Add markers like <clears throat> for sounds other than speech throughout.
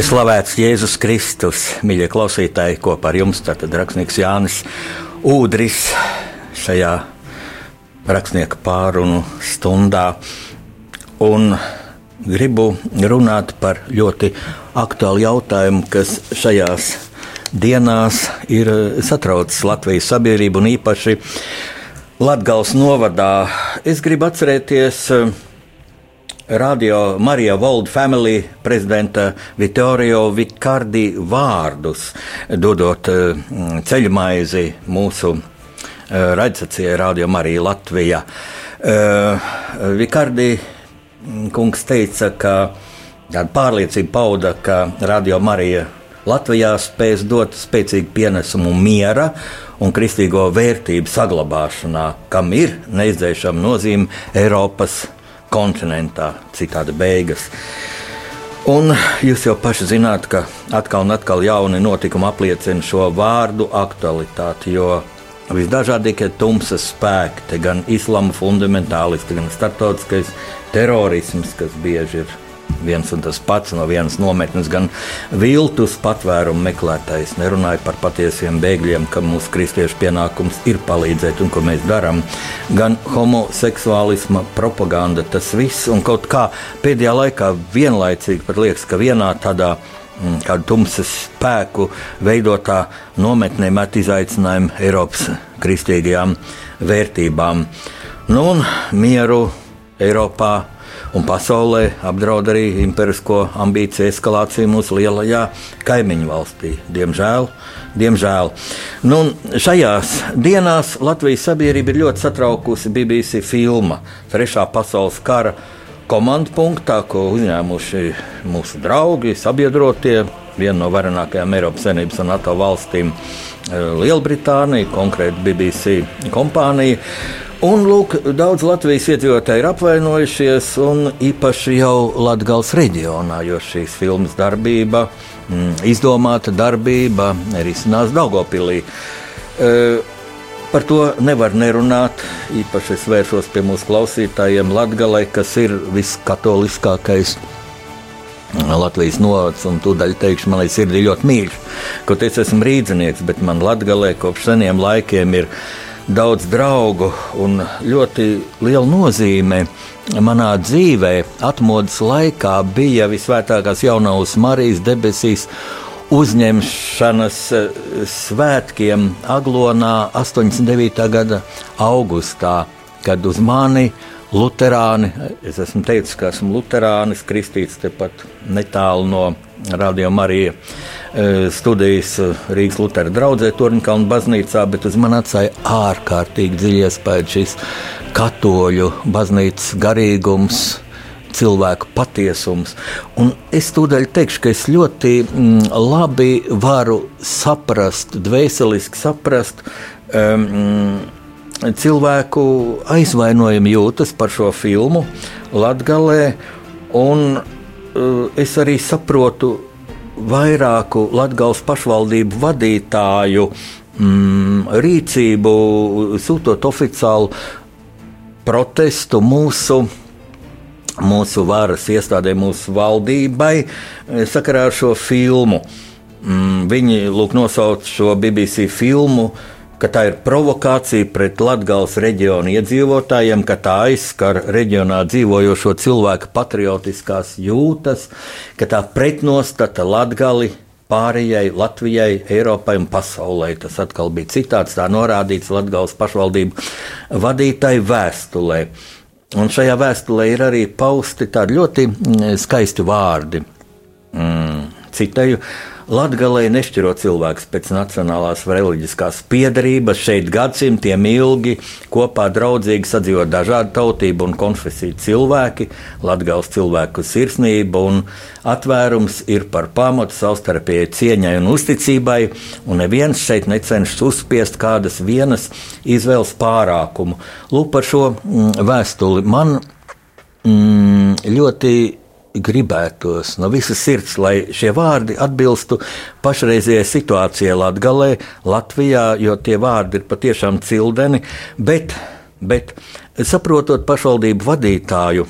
Lai slavēts Jēzus Kristus, mīļie klausītāji, kopā ar jums tātad rakstnieks Jānis Udris šajā rakstnieka pārunu stundā. Un gribu runāt par ļoti aktuālu jautājumu, kas šajās dienās ir satraucis Latvijas sabiedrību un īpaši Latgals novadā. Es gribu atcerēties Radio Marija Volda Family prezidenta Vittorio Vikardi vārdus, dodot mm, ceļmaizi mūsu eh, raidsacijai Radio Marija Latvija. Eh, Vikardi mm, kungs teica, ka tāda pārliecība pauda, ka Radio Marija Latvijā spēs dot spēcīgu pienesumu miera un kristīgo vērtību saglabāšanā, kam ir neizdzēšama nozīme Eiropas kontinentā, citādi beigas. Un jūs jau paši zināt, ka atkal un atkal jauni notikumi apliecina šo vārdu aktualitāti, jo visdažādākie tumsas spēki, gan islāma fundamentālisti, gan starptautiskais terorisms, kas bieži ir viens un tas pats no vienas nometnes, gan viltus patvērumu meklētājs. Nerunāju par patiesiem bēgļiem, ka mūsu kristiešu pienākums ir palīdzēt un ko mēs darām, gan homoseksuālisma propaganda. Tas viss un kaut kā pēdējā laikā vienlaicīgi pat liekas, ka vienā tādā mm, kādu tumsas spēku veidotā nometnē met izaicinājumu Eiropas kristīgajām vērtībām. Nu, un mieru Eiropā un pasaulē apdraud arī imperisko ambīciju eskalāciju mūsu lielajā kaimiņu valstī. Diemžēl. Diemžēl. Nu, šajās dienās Latvijas sabiedrība ir ļoti satraukusi BBC filma Trešā pasaules kara komandu punktā, ko uzņēmuši mūsu draugi, sabiedrotie, viena no varenākajām Eiropas Savienības un NATO valstīm - Lielbritānija, konkrēti BBC kompānija. Un, lūk, daudz Latvijas iedzīvotāji ir apvainojušies, un īpaši jau Latvijas reģionā, jo šīs filmas darbība, mm, izdomāta darbība, arī iznāca Daugopilī. E, par to nevar nerunāt. Īpaši es vērsos pie mūsu klausītājiem Latvijai, kas ir viskatoliskākais. Latvijas novads, un tūdaļ teikšu, man ir sirdī ļoti mīļš. Kaut es esmu rīznieks, bet man Latvijā kopš seniem laikiem ir ielikās daudz draugu un ļoti liela nozīme manā dzīvē. Atmodas laikā bija visvētākās jaunās Marijas debesīs uzņemšanas eh, svētkiem Aglonā 89. gada augustā, kad uz mani Luterāni, es esmu teicis, ka esmu Luterānis, kristīts tepat netālu no Radio Marija e, studijas e, Rīgas Lutera draugzē, Turnkalna baznīcā, bet uz mani atstāja ārkārtīgi dziļi iespējas šis katoļu baznīcas garīgums cilvēku patiesums. Un es tūdaļ teikšu, ka es ļoti mm, labi varu saprast, dvēseliski saprast um, cilvēku aizvainojumu jūtas par šo filmu Latvijā. Un es arī saprotu vairāku Latvijas pašvaldību vadītāju mm, rīcību, sūtot oficiālu protestu mūsu. Mūsu varas iestādē, mūsu valdībai sakarā ar šo filmu. Mm, viņi lūk, nosauc šo BBC filmu ka tā ir provokācija pret Latvijas reģionu iedzīvotājiem, ka tā aizskar reģionā dzīvojošo cilvēku patriotiskās jūtas, ka tā pretnostata Latvijai. Pārējai Latvijai, Eiropai un pasaulē. Tas atkal bija citāts, tā norādīts Latvijas pašvaldību vadītāju vēstulē. Un šajā vēstulē ir arī pausti tādi ļoti mm, skaisti vārdi. Mm, citēju, Latvijā nešķiro cilvēks pēc nacionālās vai reliģiskās piedarības. Šeit gadsimtiem ilgi kopā draudzīgi sadzīvo dažādu tautību un konfesiju cilvēki. Latvijas cilvēku sirsnība un atvērums ir par pamatu savstarpējai cieņai un uzticībai, un neviens šeit necenšas uzspiest kādas vienas izvēles pārākumu. Lūk, par šo mm, vēstuli man mm, ļoti gribētos no visas sirds, lai šie vārdi atbilstu pašreizējai situācijai Latvijā, Latvijā, jo tie vārdi ir patiešām cildeni, bet, bet saprotot pašvaldību vadītāju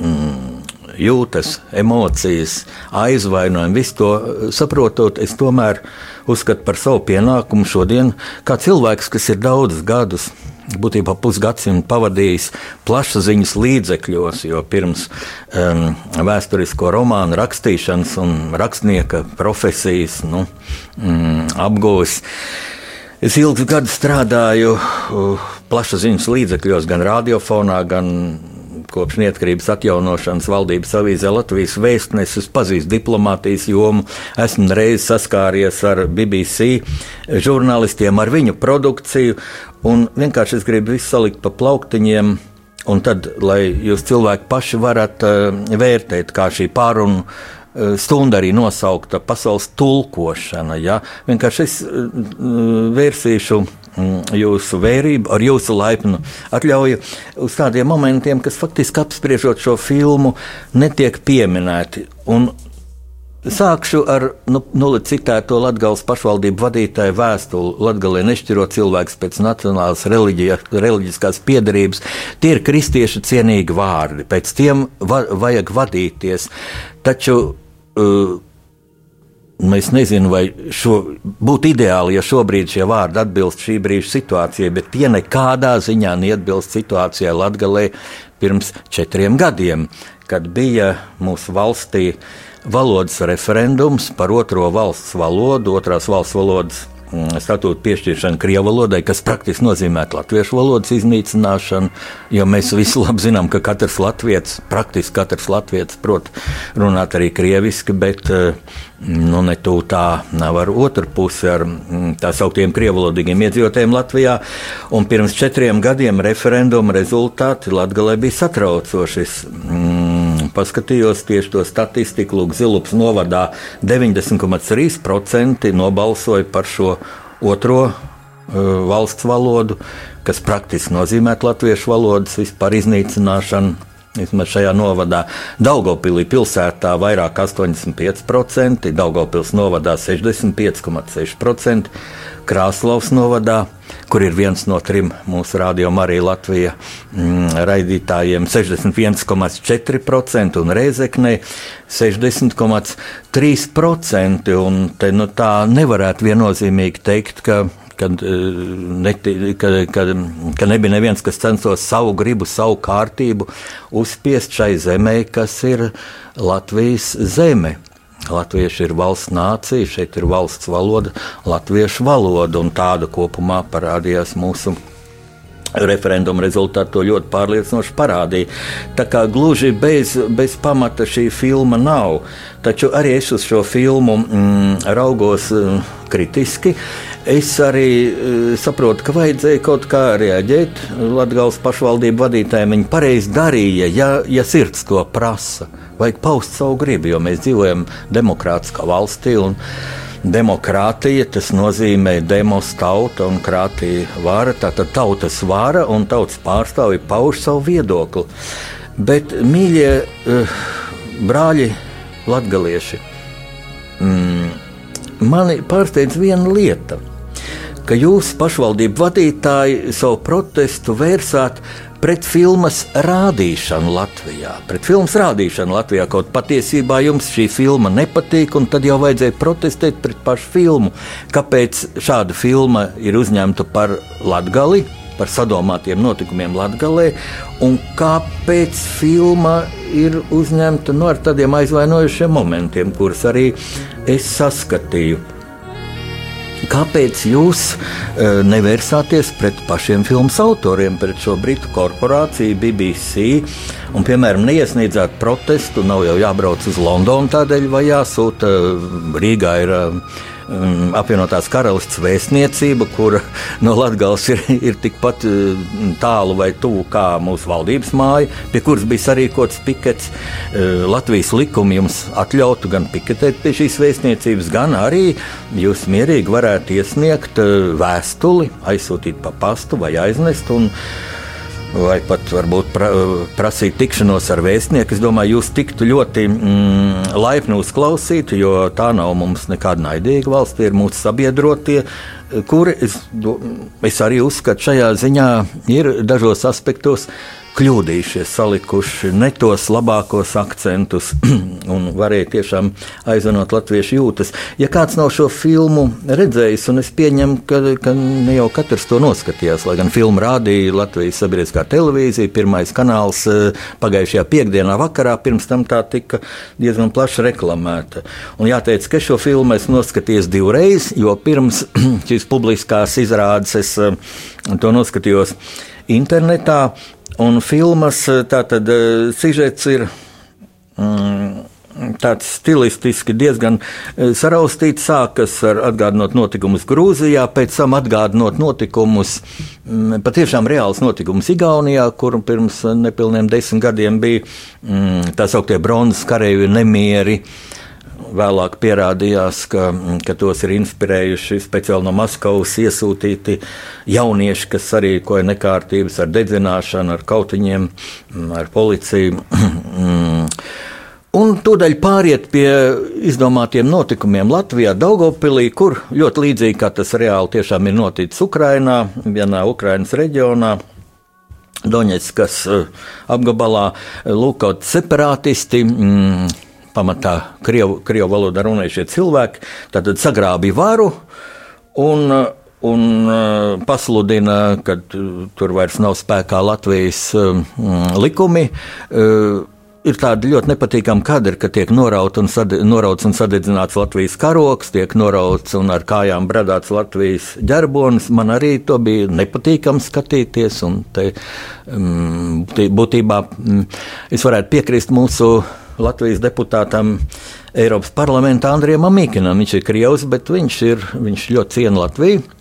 mm, jūtas, emocijas, aizvainojumu, visu to saprotot, es tomēr uzskatu par savu pienākumu šodien, kā cilvēks, kas ir daudzus gadus būtībā pusgadsimtu pavadījis plašsaziņas līdzekļos, jo pirms um, vēsturisko romānu rakstīšanas un rakstnieka profesijas nu, um, apgūves. Es ilgus gadus strādāju plašsaziņas līdzekļos, gan radiofonā, gan kopš neatkarības atjaunošanas valdības avīzē Latvijas vēstnesis, pazīst diplomātijas jomu, esmu reiz saskāries ar BBC žurnālistiem, ar viņu produkciju, un vienkārši es gribu visu salikt pa plauktiņiem. Un tad, lai jūs cilvēki paši varat uh, vērtēt, kā šī pārunu uh, stunda arī nosaukta pasaules tulkošana. Ja? Vienkārši es uh, vērsīšu Mm, jūsu vērību, ar jūsu laipnu atļauju uz tādiem momentiem, kas faktiski apspriežot šo filmu, netiek pieminēti. Un Sākšu ar nu, nu, citēto Latvijas pašvaldību vadītāju vēstuli. Latvijā nešķirot cilvēkus pēc nacionālas reliģiskās piedarības. Tie ir kristiešu cienīgi vārdi, pēc tiem va vajag vadīties. Taču es nezinu, vai šo, būtu ideāli, ja šobrīd šie vārdi atbilst šī brīža situācijai, bet tie nekādā ziņā neatbilst situācijai Latvijā pirms četriem gadiem, kad bija mūsu valstī valodas referendums par otro valsts valodu, otrās valsts valodas Mm, statūtu piešķiršana krievu valodai, kas praktiski nozīmē latviešu valodas iznīcināšanu, jo mēs visi labi zinām, ka katrs latviečs, praktiski katrs latviečs prot runāt arī krieviski, bet eh, nu, ne tūlīt tā nav ar otru pusi, ar mm, tā sauktiem krievalodīgiem iedzīvotājiem Latvijā. Un pirms četriem gadiem referenduma rezultāti Latgalē bija satraucoši. Mm, paskatījos tieši to statistiku, Lūk, Zilups novadā 90,3% nobalsoja par šo otro uh, valsts valodu, kas praktiski nozīmē latviešu valodas vispār iznīcināšanu. Vismaz šajā novadā Daugopilī pilsētā vairāk 85%, Daugopils novadā 65,6%, Krāslavas novadā kur ir viens no trim mūsu rādījuma arī Latvija mm, raidītājiem 61,4% un Reizeknei 60,3%. Un te, nu, tā nevarētu viennozīmīgi teikt, ka kad, eh, neti, kad, kad, kad nebija neviens, kas censtos savu gribu, savu kārtību uzspiest šai zemē, kas ir Latvijas zeme. Latvieši ir valsts nācija, šeit ir valsts valoda, latviešu valoda, un tāda kopumā parādījās mūsu referenduma rezultāti to ļoti pārliecinoši parādīja. Tā kā gluži bez, bez pamata šī filma nav, taču arī es uz šo filmu mm, raugos mm, kritiski. Es arī mm, saprotu, ka vajadzēja kaut kā reaģēt. Latvijas pašvaldību vadītājiem viņi pareizi darīja, ja, ja sirds to prasa. Vajag paust savu gribu, jo mēs dzīvojam demokrātiskā valstī. Demokrātija tas nozīmē demos tauta un krātī vara. Tātad tautas vara un tautas pārstāvji pauž savu viedokli. Bet, mīļie uh, brāļi, latgalieši, mm, mani pārsteidz viena lieta, ka jūs pašvaldību vadītāji savu protestu vērsāt pret filmas rādīšanu Latvijā. Pret filmas rādīšanu Latvijā kaut patiesībā jums šī filma nepatīk, un tad jau vajadzēja protestēt pret pašu filmu. Kāpēc šāda filma ir uzņemta par latgali? Par sadomātiem notikumiem Latvijā, un kāpēc filma ir uzņemta nu, tādiem aizvainojušiem momentiem, kurus arī es saskatīju. Kāpēc jūs uh, nevērsāties pret pašiem filmu autoriem, pret šo britu korporāciju, BBC, un, piemēram, neiesniedzāt protestu? Nav jau jābrauc uz Londonu tādēļ, vai jāsūta Rīgā ir. Uh, um, apvienotās karalists vēstniecība, kur no Latvijas ir, ir tikpat uh, tālu vai tuvu kā mūsu valdības māja, pie kuras bija sarīkots pikets. Uh, Latvijas likumi jums atļautu gan piketēt pie šīs vēstniecības, gan arī jūs mierīgi varētu iesniegt uh, vēstuli, aizsūtīt pa pastu vai aiznest. Un, vai pat varbūt pra, prasīt tikšanos ar vēstnieku. Es domāju, jūs tiktu ļoti mm, laipni uzklausīti, jo tā nav mums nekāda naidīga valsts, tie ir mūsu sabiedrotie. Kuri es, es arī uzskatu, šajā ziņā ir dažos aspektos kļūdījušies, salikuši ne tos labākos akcentus <clears throat> un varēja tiešām aizvanot latviešu jūtas. Ja kāds nav šo filmu redzējis, un es pieņemu, ka, ka ne jau katrs to noskatījās, lai gan filmu rādīja Latvijas sabiedriskā televīzija, pirmais kanāls eh, pagājušajā piekdienā vakarā, pirms tam tā tika diezgan plaši reklamēta. Un jāteic, ka šo filmu es noskatījos divreiz, jo pirms <clears throat> šīs publiskās izrādes es eh, to noskatījos internetā. Un filmas eh, tātad eh, sižets ir. Mm, tāds stilistiski diezgan saraustīts. Sākas ar atgādinot notikumus Grūzijā, pēc tam atgādinot notikumus, mm, patiešām reāls notikums Igaunijā, kur pirms nepilniem desmit gadiem bija mm, tā sauktie bronzas kareivju nemieri. Uh, vēlāk pierādījās, ka, ka tos ir inspirējuši speciāli no Maskavas iesūtīti jaunieši, kas arī ko ir nekārtības ar dedzināšanu, ar kautiņiem, ar policiju. Un tūdaļ pāriet pie izdomātiem notikumiem Latvijā, Daugopilī, kur ļoti līdzīgi kā tas reāli tiešām ir noticis Ukrainā, vienā Ukrainas reģionā. Doņetskas eh, apgabalā lūkot separātisti. Mm, pamatā krievu, krievu valodā runājušie cilvēki, tad sagrābi varu un, un uh, pasludina, ka tur vairs nav spēkā Latvijas um, likumi. Uh, ir tādi ļoti nepatīkami kadri, ka tiek norauts un, sade, norauts un sadedzināts Latvijas karoks, tiek norauts un ar kājām bradāts Latvijas ģerbonis. Man arī to bija nepatīkami skatīties. Te, um, būtībā um, es varētu piekrist mūsu Latvijas deputātam Eiropas parlamentā Andrijam Amīkinam. Viņš ir Krievs, bet viņš, ir, viņš ļoti ciena Latviju.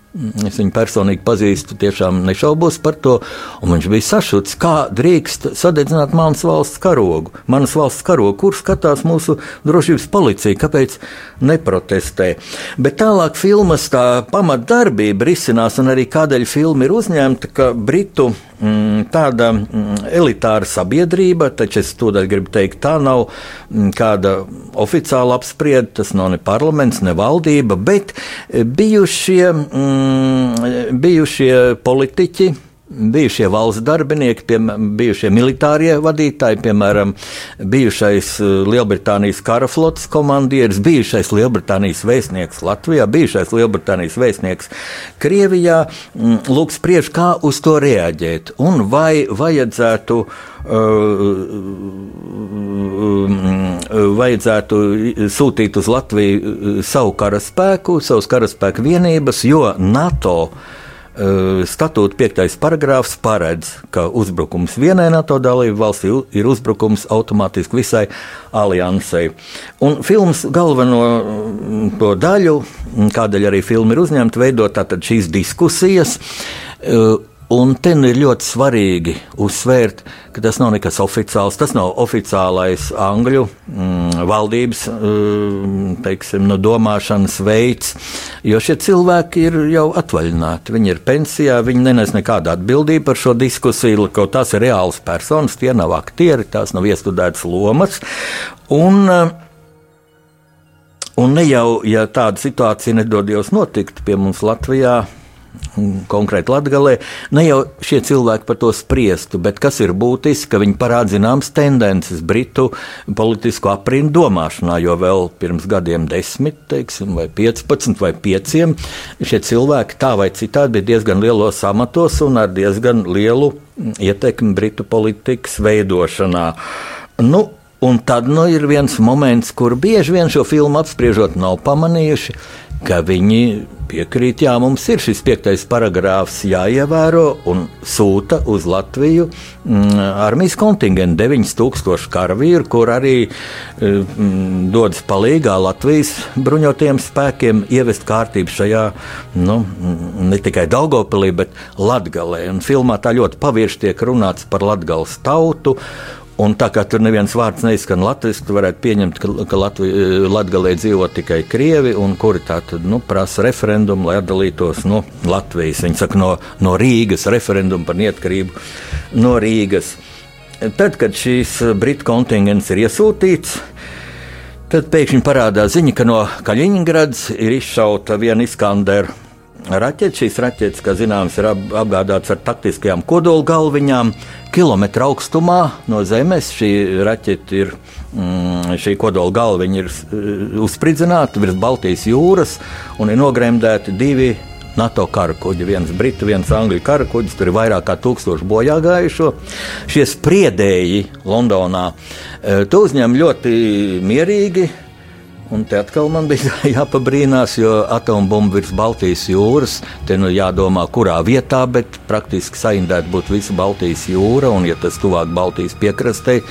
Es viņu personīgi pazīstu, tiešām nešaubos par to. Viņš bija sašuts, kā drīkst sadedzināt manas valsts karogu. Manas valsts karogu, kur skatās mūsu drošības policija, kāpēc neprotestē. Bet tālāk filmas tā pamatdarbība risinās, un arī kādēļ filma ir uzņemta, ka Britu Mm, tāda mm, elitāra sabiedrība, taču es to gribu teikt, tā nav mm, kāda oficiāla apspriede, tas nav ne parlaments, ne valdība, bet bijušie, bijušie politiķi bijušie valsts darbinieki, piemēram, bijušie militārie vadītāji, piemēram, bijušais eh, Lielbritānijas kara flotes komandieris, bijušais Lielbritānijas vēstnieks Latvijā, bijušais Lielbritānijas vēstnieks Krievijā. Mm, lūk, spriež, kā uz to reaģēt un vai vajadzētu. Uh, vajadzētu sūtīt uz Latviju savu karaspēku, savus karaspēku vienības, jo NATO uh, Eh, statūta 5. paragrāfs paredz, ka uzbrukums vienai NATO dalību valstī ir uzbrukums automātiski visai aliansei. Un filmas galveno mm, daļu, kādēļ arī filma ir uzņemta, veidot šīs diskusijas. Un te ir ļoti svarīgi uzsvērt, ka tas nav nekas oficiāls. Tas nav oficiālais angļu mm, valdības mm, teiksim, no domāšanas veids, jo šie cilvēki ir jau atvaļināti. Viņi ir pensijā, viņi nenes nekādu atbildību par šo diskusiju, kaut tās ir reālas personas, tie nav aktieri, tās nav iestudētas lomas. Un, Un ne jau, ja tāda situācija nedodies notikt pie mums Latvijā, konkrēti Latvijā, ne jau šie cilvēki par to spriestu, bet kas ir būtiski, ka viņi parāda zināmas tendences Britu politisko aprindu domāšanā, jo vēl pirms gadiem, desmit, teiksim, vai 15 vai 5, šie cilvēki tā vai citādi bija diezgan lielos amatos un ar diezgan lielu ietekmi Britu politikas veidošanā. Nu, Un tad nu, ir viens moments, kur bieži vien šo filmu apspriežot, nav pamanījuši, ka viņi piekrīt, jā, mums ir šis piektais paragrāfs jāievēro un sūta uz Latviju mm, armijas kontingentu 9000 karavīru, kur arī mm, dodas palīgā Latvijas bruņotajiem spēkiem ievest kārtību šajā, nu, ne tikai Daugopilī, bet Latgalē. Un filmā tā ļoti pavirši tiek runāts par Latgales tautu Un tā kā tur neviens vārds neizskan latviešu, tu varētu pieņemt, ka, ka Latvijā dzīvo tikai krievi, un kuri tātad nu, prasa referendumu, lai atdalītos no Latvijas. Viņi saka, no, no Rīgas referendumu par neatkarību no Rīgas. Tad, kad šīs britu kontingents ir iesūtīts, tad pēkšņi parādās ziņa, ka no Kaļiņgrads ir izšauta viena Iskandera raķetes. Šīs raķetes, kā zināms, ir ap, apgādātas ar taktiskajām kodolgalviņām. Kilometra augstumā no zemes šī raķete ir. Mm, šī kodola galviņa ir uzspridzināta virs Baltijas jūras un ir nogremdēti divi NATO karakuģi, viens britu, viens angļu karakuģis, tur ir vairāk kā tūkstoši bojā gājušo. Šie spriedēji Londonā e, to uzņem ļoti mierīgi. Un te atkal man bija <laughs> jāpabrīnās, jo atombumba virs Baltijas jūras, te nu jādomā, kurā vietā, bet praktiski saindēta būtu visa Baltijas jūra, un ja tas tuvāk Baltijas piekrastei,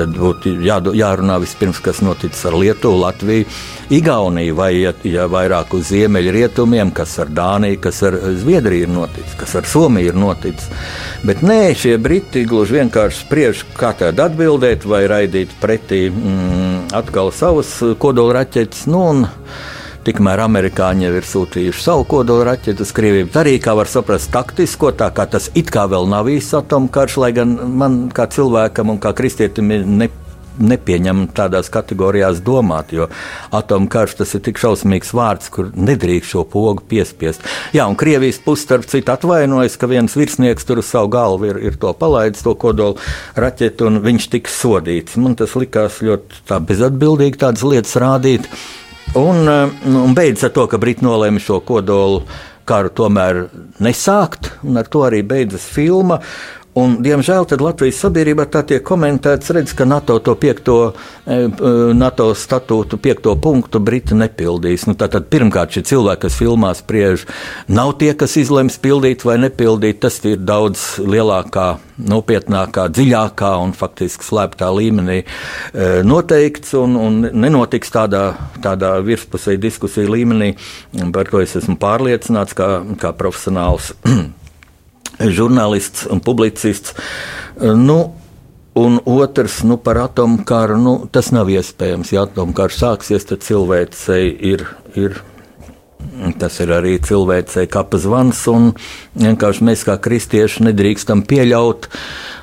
tad būtu jārunā vispirms, kas noticis ar Lietuvu, Latviju, Igauniju, vai ja, ja vairāk uz ziemeļrietumiem, kas ar Dāniju, kas ar Zviedriju ir noticis, kas ar Somiju ir noticis. Bet nē, šie briti gluži vienkārši spriež, kā tādu atbildēt, vai raidīt pretī mm, atkal savus kodolraķetes. Nu, Tikmēr amerikāņi jau ir sūtījuši savu kodolraķetu uz Krieviju. Arī, kā var saprast, taktisko, tā kā tas it kā vēl nav īsts atomkarš, lai gan man kā cilvēkam un kā kristietim ir ne, nepieņem tādās kategorijās domāt, jo atomkarš tas ir tik šausmīgs vārds, kur nedrīkst šo pogu piespiest. Jā, un Krievijas puse starp citu atvainojas, ka viens virsnieks tur uz savu galvu ir, ir to palaidis, to kodolu raķetu, un viņš tika sodīts. Man tas likās ļoti bezatbildīgi tādas lietas rādīt. Un, eh, un beidzas ar to, ka Briti nolēma šo kodolu karu tomēr nesākt, un ar to arī beidzas filma. Un, diemžēl Latvijas sabiedrībā tā tiek komentēts, redz, ka NATO to piekto, e, NATO statūtu piekto punktu Briti nepildīs. Nu, tātad pirmkārt šie cilvēki, kas filmā spriež, nav tie, kas izlems pildīt vai nepildīt. Tas ir daudz lielākā, nopietnākā, dziļākā un faktiski slēptā līmenī e, noteikts un, un nenotiks tādā, tādā virspusēji diskusiju līmenī, par ko es esmu pārliecināts kā, kā profesionāls. <clears throat> žurnālists un publicists. Nu, Un otrs, nu, par atomkaru, nu, tas nav iespējams. Ja atomkarš sāksies, tad cilvēcei ir, ir Tas ir arī cilvēcei kapas zvans, un vienkārši mēs kā kristieši nedrīkstam pieļaut,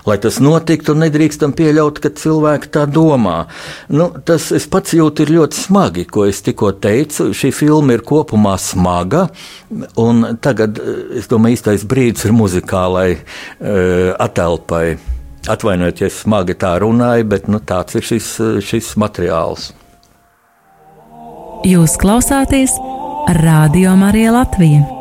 lai tas notiktu, un nedrīkstam pieļaut, ka cilvēki tā domā. Nu, tas es pats jūtu ļoti smagi, ko es tikko teicu. Šī filma ir kopumā smaga, un tagad, es domāju, īstais brīdis ir muzikālai uh, atelpai. Atvainojiet, ja smagi tā runāju, bet nu, tāds ir šis, šis materiāls. Jūs klausāties Radio Marija Latvija.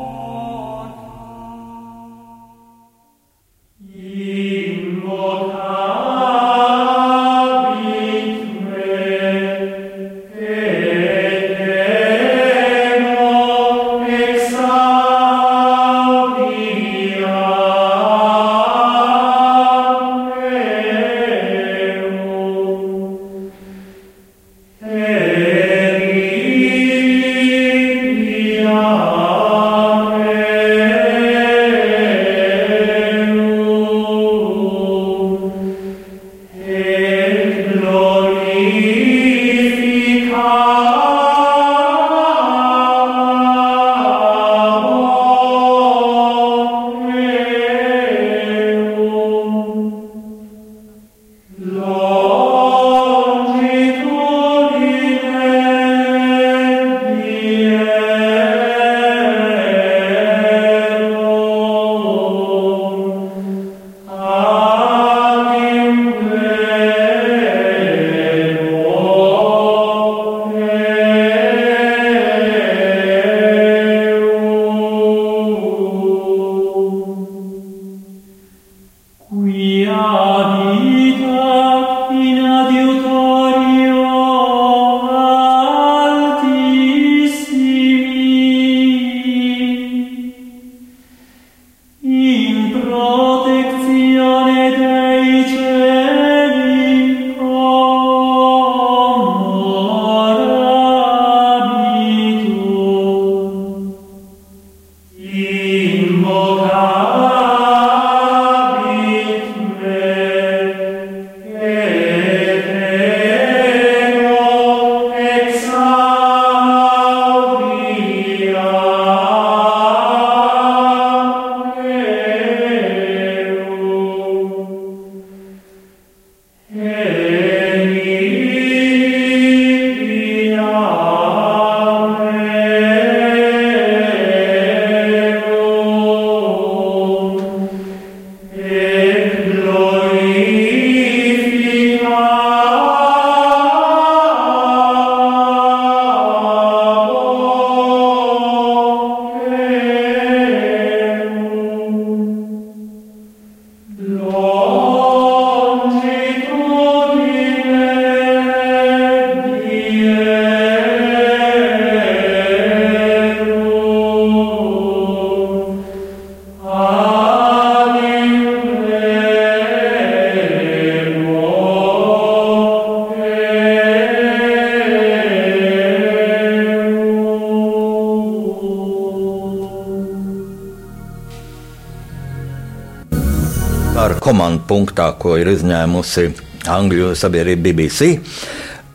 Ko ir izņēmusi Angļu sabiedrība BBC.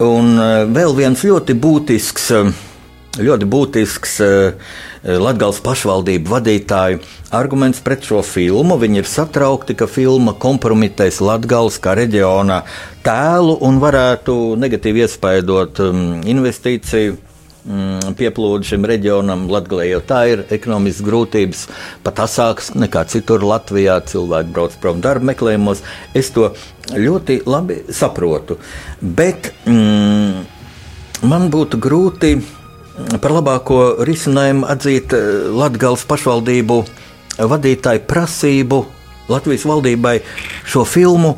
Un vēl viens ļoti būtisks, ļoti būtisks Latvijas pašvaldību vadītāju arguments pret šo filmu. Viņi ir satraukti, ka filma kompromitēs Latvijas kā reģiona tēlu un varētu negatīvi iespaidot investīciju pieplūdu šim reģionam, Latvijai jau tā ir ekonomiskas grūtības, pat asākas nekā citur Latvijā. Cilvēki brauc prom darba meklējumos. Es to ļoti labi saprotu. Bet mm, man būtu grūti par labāko risinājumu atzīt eh, Latvijas pašvaldību vadītāju prasību Latvijas valdībai šo filmu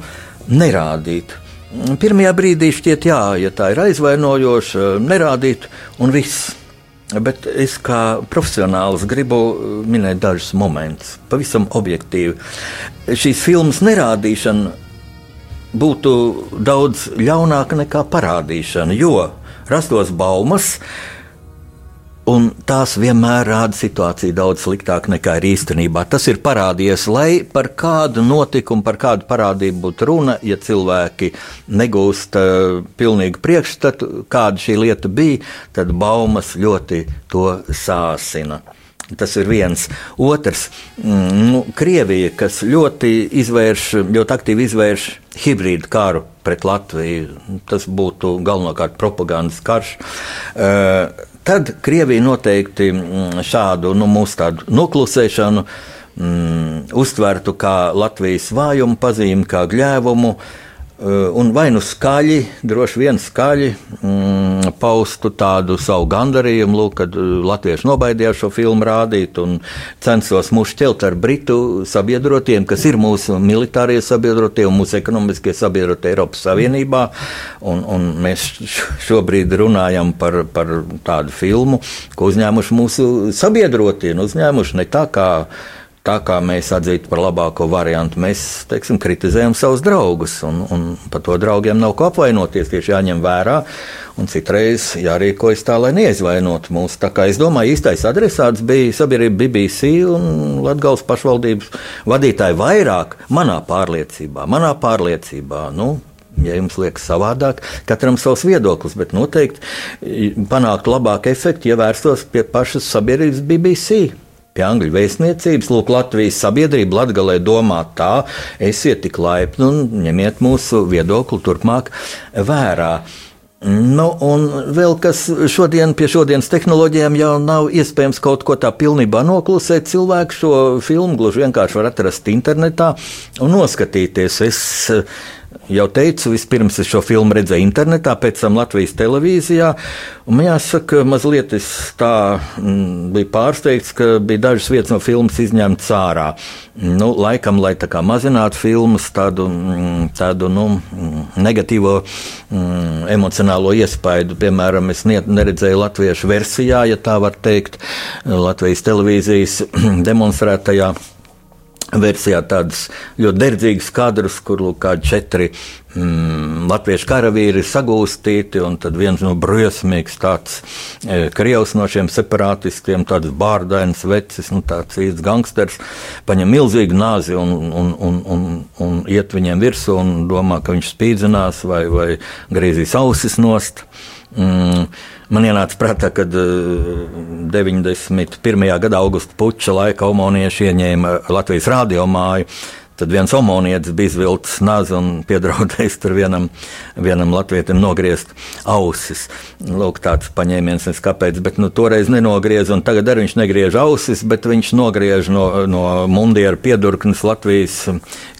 nerādīt. Pirmajā brīdī šķiet, jā, ja tā ir aizvainojoša, nerādīt, un viss. Bet es kā profesionāls gribu minēt dažus momentus, pavisam objektīvi. Šīs filmas nerādīšana būtu daudz ļaunāka nekā parādīšana, jo rastos baumas, ka Un tās vienmēr rāda situāciju daudz sliktāk nekā ir īstenībā. Tas ir parādījies, lai par kādu notikumu, par kādu parādību būtu runa, ja cilvēki negūst uh, pilnīgu priekšstatu, kāda šī lieta bija, tad baumas ļoti to sāsina. Tas ir viens. Otrs, mm, nu, Krievija, kas ļoti, izvērš, ļoti aktīvi izvērš hibrīdu karu pret Latviju, tas būtu galvenokārt propagandas karš. Uh, tad Krievija noteikti mm, šādu nu, mūsu noklusēšanu mm, uztvertu kā Latvijas vājumu pazīmi, kā gļēvumu. Eh, un vai nu skaļi, droši vien skaļi mm, paustu tādu savu gandarījumu, lūk, kad eh, latvieši nobaidījās šo filmu rādīt un censos mūs ķelt ar britu sabiedrotiem, kas ir mūsu militārie sabiedrotie un mūsu ekonomiskie sabiedrotie Eiropas Savienībā. Un, un mēs šobrīd runājam par, par tādu filmu, ko uzņēmuši mūsu sabiedrotie, uzņēmuši ne tā kā tā kā mēs atzītu par labāko variantu, mēs teiksim, kritizējam savus draugus. Un, un par to draugiem nav ko apvainoties. Tieši jāņem vērā. Un citreiz jārīkojas tā, lai neizvainotu mūs. Tā kā es domāju, īstais adresāts bija sabiedrība BBC un Latvijas pašvaldības vadītāji vairāk manā pārliecībā. Manā pārliecībā nu, Ja jums liekas savādāk, katram savs viedoklis, bet noteikti panākt labāku efektu, ja vērstos pie pašas sabiedrības BBC pie Angļu vēstniecības. Lūk, Latvijas sabiedrība Latvijā domā tā, esiet tik laipni un ņemiet mūsu viedokli turpmāk vērā. Nu, un vēl kas šodien pie šodienas tehnoloģijām jau nav iespējams kaut ko tā pilnībā noklusēt. Cilvēki šo filmu gluži vienkārši var atrast internetā un noskatīties. Es jau teicu, vispirms es šo filmu redzēju internetā, pēc tam Latvijas televīzijā. Man jāsaka, mazliet es tā m, mm, biju pārsteigts, ka bija dažas vietas no filmas izņemtas ārā. Nu, laikam, lai tā kā mazinātu filmas tādu, mm, tādu nu, mm, negatīvo mm, emocionālo iespaidu. Piemēram, es neredzēju latviešu versijā, ja tā var teikt, Latvijas televīzijas <clears throat> demonstrētajā versijā tādas ļoti derdzīgas kadrus, kur lūk, kādi četri mm, latviešu karavīri ir sagūstīti, un tad viens no briesmīgs tāds e, krievs no šiem separātistiem, tāds bārdains vecis, nu, tāds īsts gangsters, paņem milzīgu nāzi un, un, un, un, un iet viņiem virsū un domā, ka viņš spīdzinās vai, vai griezīs ausis nost. Mm, Man ienāca prātā, ka 91. gada augusta puča laika omonieši ieņēma Latvijas radiomāju. Tad viens omonietis bija izvilcis nazi un piedraudējis tur vienam, vienam latvietim nogriezt ausis. Lūk, tāds paņēmiens, es kāpēc, bet nu, toreiz nenogriez, un tagad arī viņš negriež ausis, bet viņš nogriež no, no mundiera piedurknes Latvijas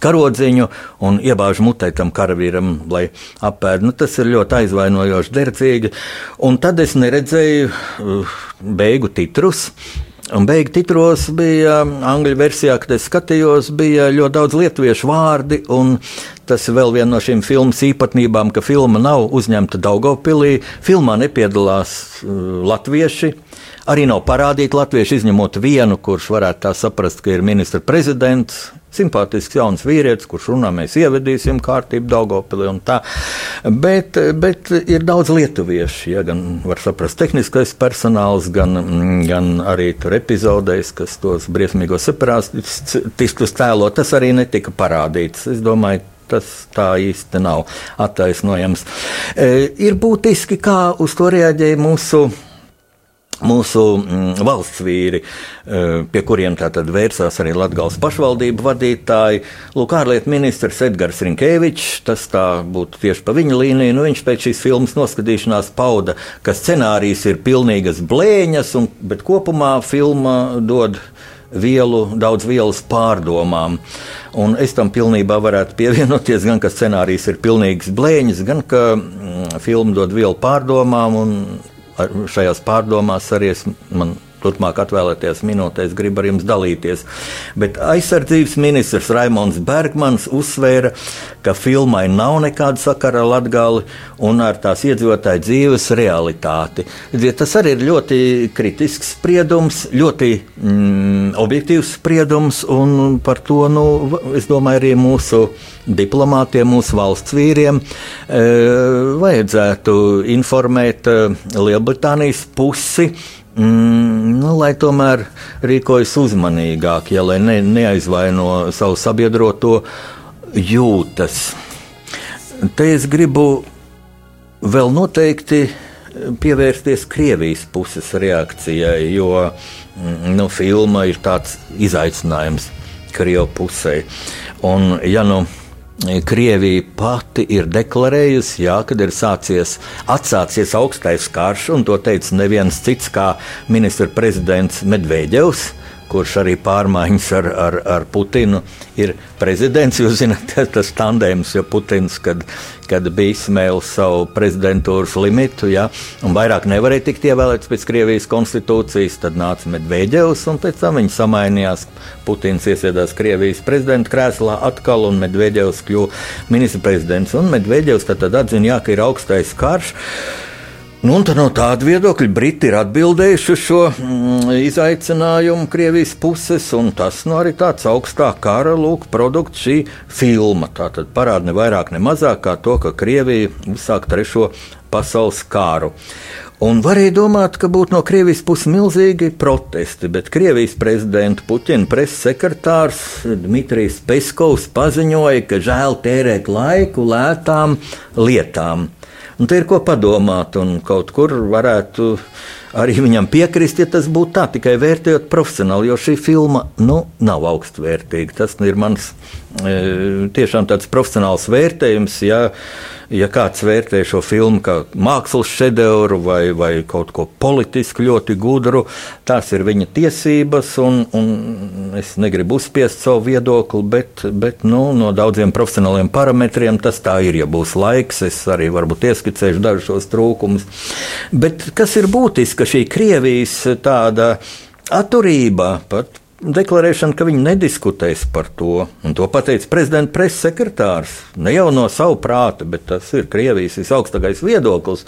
karodziņu un iebāž mutē tam karavīram, lai apēd. Nu, tas ir ļoti aizvainojoši, derdzīgi. Un tad es neredzēju uh, beigu titrus. Un beigu titros bija um, angļu versijā, kad es skatījos, bija ļoti daudz lietuviešu vārdi. Tas ir vēl viena no šīm filmas īpatnībām, ka filma nav uzņemta Daugopilī. Filmā nepiedalās uh, latvieši. Arī nav parādīti latvieši, izņemot vienu, kurš varētu tā saprast, ka ir ministra prezidents. Simpātisks jauns vīrietis, kurš runā, mēs ievedīsim kārtību Daugopilī un tā. Bet, bet ir daudz lietuviešu, ja gan var saprast tehniskais personāls, gan, gan arī tur epizodēs, kas tos briesmīgos separātistus tēlo. Tas arī netika parādīts. Es domāju, tas tā īsti nav attaisnojams. E, ir būtiski, kā uz to reaģēja mūsu mūsu mm, valsts vīri, eh, pie kuriem tātad vērsās arī Latvijas pašvaldību vadītāji. Lūk, ārlietu ministrs Edgars Rinkēvičs, tas tā būtu tieši pa viņa līniju. Nu, viņš pēc šīs filmas noskatīšanās pauda, ka scenārijs ir pilnīgas blēņas, un, bet kopumā filma dod vielu, daudz vielas pārdomām. Un es tam pilnībā varētu pievienoties, gan ka scenārijs ir pilnīgs blēņas, gan ka mm, filma dod vielu pārdomām un šajās pārdomās arī es man turpmāk atvēlēties minūtēs, gribu ar jums dalīties. Bet aizsardzības ministrs Raimons Bergmans uzsvēra, ka filmai nav nekāda sakara ar Latgali un ar tās iedzīvotāju dzīves realitāti. Tas arī ir ļoti kritisks spriedums, ļoti mm, objektīvs spriedums, un par to, nu, es domāju, arī mūsu diplomātiem, mūsu valsts vīriem e, vajadzētu informēt e, Lielbritānijas pusi Mm, nu, lai tomēr rīkojas uzmanīgāk, ja ne, neaizvaino savu sabiedroto jūtas. Te es gribu vēl noteikti pievērsties Krievijas puses reakcijai, jo mm, nu, filma ir tāds izaicinājums Krievijas pusē. Un, ja nu, Krievija pati ir deklarējusi, jā, kad ir sācies, atsācies augstais karš, un to teica neviens cits kā ministra prezidents Medvedevs kurš arī pārmaiņas ar, ar, ar Putinu ir prezidents. Jūs zināt, <laughs> tas tandēms, jo Putins, kad, kad bija izsmēlis savu prezidentūras limitu, ja, un vairāk nevarēja tikt ievēlēts pēc Krievijas konstitūcijas, tad nāca Medvedevs, un pēc tam viņi samainījās. Putins iesēdās Krievijas prezidenta krēslā atkal, un Medvedevs kļuva ministra prezidents. Un Medvedevs tad, tad atzina, jā, ka ir augstais karš. Nu, no tāda viedokļa Briti ir atbildējuši uz šo mm, izaicinājumu Krievijas puses, un tas nu, arī tāds augstā kara lūk, produkts šī filma. Tā tad parāda ne vairāk, ne mazāk kā to, ka Krievija uzsāk trešo pasaules kāru. Un varēja domāt, ka būtu no Krievijas puses milzīgi protesti, bet Krievijas prezidenta Puķina preses sekretārs Dmitrijs Peskovs paziņoja, ka žēl tērēt laiku lētām lietām. Un te ir ko padomāt, un kaut kur varētu arī viņam piekrist, ja tas būtu tā, tikai vērtējot profesionāli, jo šī filma nu, nav augstvērtīga. Tas ir mans e, tiešām tāds profesionāls vērtējums. Ja, ja kāds vērtē šo filmu kā mākslas šedevru vai, vai kaut ko politisku ļoti gudru, tās ir viņa tiesības. Un, un es negribu uzspiest savu viedokli, bet, bet nu, no daudziem profesionāliem parametriem tas tā ir. Ja būs laiks, es arī varbūt ieskicēšu dažus šos trūkumus. Bet kas ir būtiski? Ka šī Krievijas tāda atturība pat deklarēšana, ka viņi nediskutēs par to. Un to pateica prezidenta preses sekretārs. Ne jau no sava prāta, bet tas ir Krievijas visaugstākais viedoklis.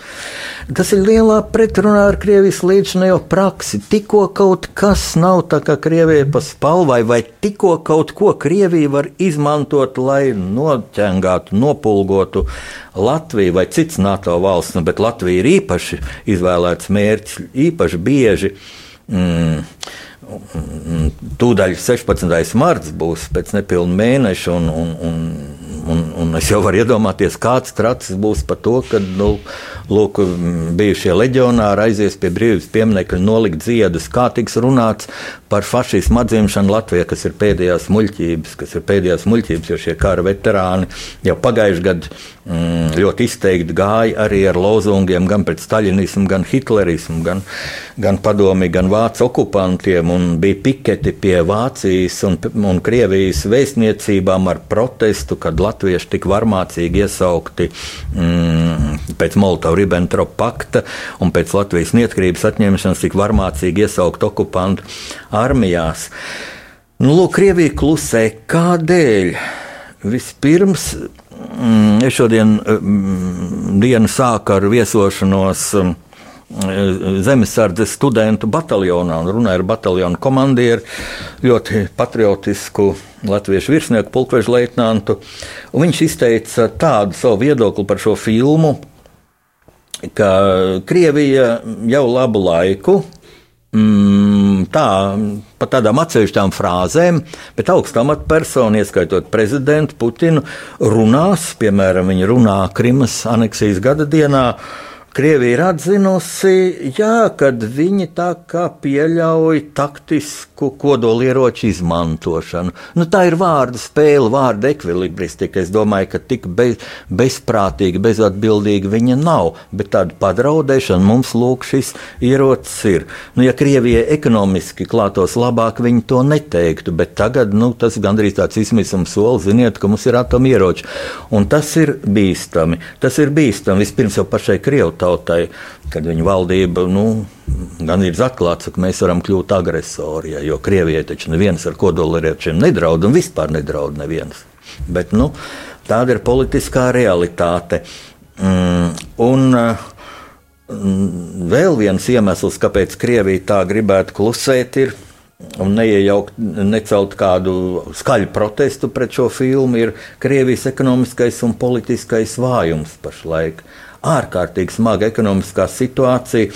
Tas ir lielā pretrunā ar Krievijas līdzinējo praksi. Tikko kaut kas nav tā kā Krievijai pa spalvai, vai tikko kaut ko Krievija var izmantot, lai noķengātu, nopulgotu Latviju vai cits NATO valsts, nu, bet Latvija ir īpaši izvēlēts mērķis, īpaši bieži. Mm, Tūdaļ 16. marts būs pēc nepilna mēneša, un, un, un Un, un es jau varu iedomāties, kāds tracis būs par to, ka nu, lūk, bijušie leģionāri aizies pie brīvības pieminiekļa, nolikt ziedus. Kā tiks runāts par fašismu atzimšanu Latvijā, kas ir pēdējās muļķības, kas ir pēdējās muļķības, jo šie kara veterāni jau pagājuši gadu mm, ļoti izteikti gāja arī ar lozungiem gan pret staļinismu, gan hitlerismu, gan, gan padomi, gan vācu okupantiem, un bija piketi pie Vācijas un, un Krievijas vēstniecībām ar protestu, kad Latvija latvieši tik varmācīgi iesaukti mm, pēc Molotova-Ribbentropa pakta un pēc Latvijas neatkarības atņemšanas, tik varmācīgi iesaukt okupantu armijās. Nu, lūk, Krievija klusē. Kādēļ? Vispirms mm, es šodien mm, dienu sāku ar viesošanos. Mm, zemesardzes studentu bataljonā un runāja ar bataljonu komandieru, ļoti patriotisku latviešu virsnieku, pulkveža leitnantu. Viņš izteica tādu savu viedokli par šo filmu, ka Krievija jau labu laiku mm, tā, pa tādām atsevišķām frāzēm, bet augstu amatpersonu, ieskaitot prezidentu Putinu, runās, piemēram, viņi runā Krimas aneksijas gada dienā Krievija ir atzinusi, jā, kad viņi tā kā pieļauj taktisku kodolieroču izmantošanu. Nu, tā ir vārdu spēle, vārdu ekvilibristika. Es domāju, ka tik bez, bezprātīgi, bezatbildīgi viņa nav, bet tāda padraudēšana mums lūk šis ierocis ir. Nu, ja Krievijai ekonomiski klātos labāk, viņi to neteiktu, bet tagad nu, tas gandrīz tāds izmisums solis, ziniet, ka mums ir atomieroči. Un tas ir bīstami. Tas ir bīstami vispirms jau pašai Krievijai tautai, kad viņa valdība nu, gan ir atklāts, ka mēs varam kļūt agresori. Ja, jo Krievijai taču neviens ar kodolieročiem nedraud un vispār nedraud neviens. Bet, nu, tāda ir politiskā realitāte. Mm, un, mm, Vēl viens iemesls, kāpēc Krievija tā gribētu klusēt, ir un neiejaukt, necelt kādu skaļu protestu pret šo filmu, ir Krievijas ekonomiskais un politiskais vājums pašlaik ārkārtīgi smaga ekonomiskā situācija.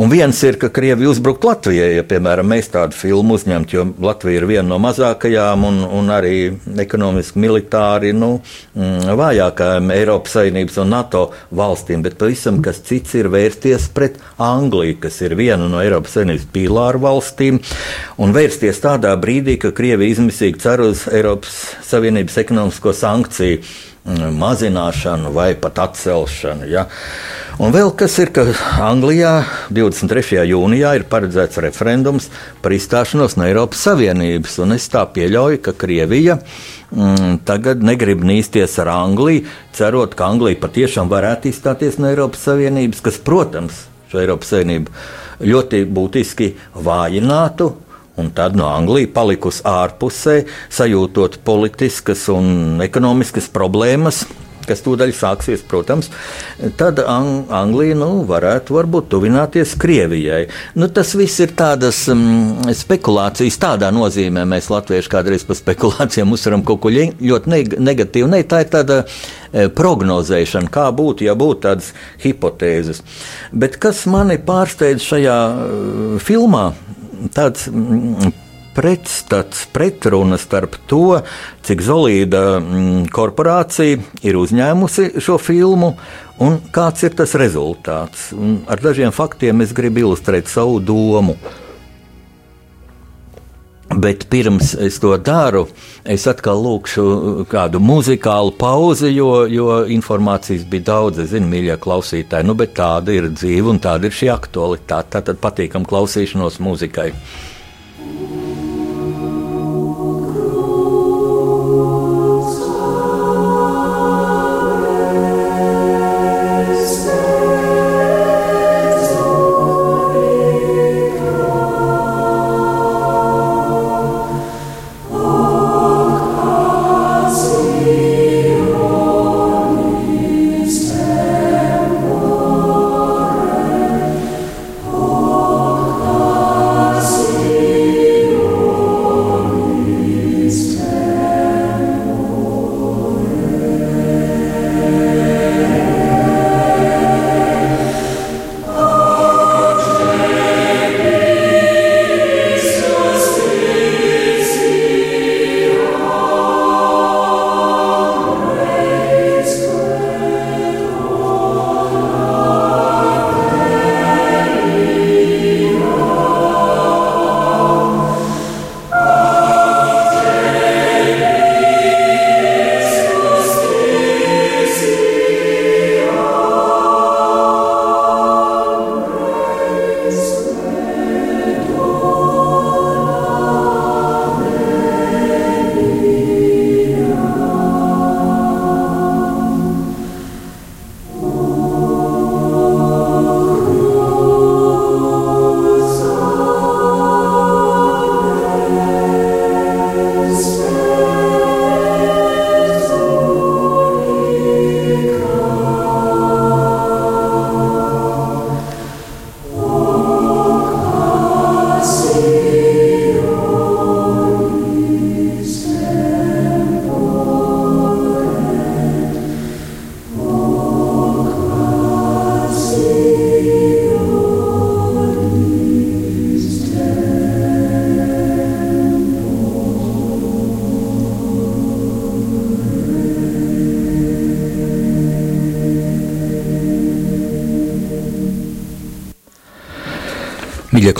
Un viens ir, ka Krievija uzbrukt Latvijai, ja, piemēram, mēs tādu filmu uzņemtu, jo Latvija ir viena no mazākajām un, un arī ekonomiski militāri nu, mm, vājākajām Eiropas Savienības un NATO valstīm, bet pavisam kas cits ir vērsties pret Angliju, kas ir viena no Eiropas Savienības pīlāru valstīm, un vērsties tādā brīdī, ka Krievija izmisīgi cer uz Eiropas Savienības ekonomisko sankciju mazināšanu vai pat atcelšanu. Ja. Un vēl kas ir, ka Anglijā 23. jūnijā ir paredzēts referendums par izstāšanos no Eiropas Savienības, es tā pieļauju, ka Krievija mm, tagad negrib nīsties ar Angliju, cerot, ka Anglija patiešām varētu izstāties no Eiropas Savienības, kas, protams, šo Eiropas Savienību ļoti būtiski vājinātu un tad no Anglijas palikusi ārpusē, sajūtot politiskas un ekonomiskas problēmas. Kas tūdaļ sāksies, protams, tad Ang Anglija nu, varētu varbūt tuvināties Krievijai. Nu, tas viss ir tādas um, spekulācijas, tādā nozīmē mēs latvieši kādreiz par spekulācijām uzsveram kaut ko ļoti neg negatīvu. Ne, tā ir tāda e, prognozēšana, kā būtu, ja būtu tādas hipotēzes. Bet kas mani pārsteidz šajā uh, filmā, tāds mm, pretstats, pretruna starp to, cik zelīda mm, korporācija ir uzņēmusi šo filmu un kāds ir tas rezultāts. Un ar dažiem faktiem es gribu ilustrēt savu domu. Bet pirms es to daru, es atkal lūkšu kādu muzikālu pauzi, jo, jo informācijas bija daudz. Es zinu, mīļie klausītāji, nu, bet tāda ir dzīve un tāda ir šī aktualitāte. Tātad patīkam klausīšanos muzikai.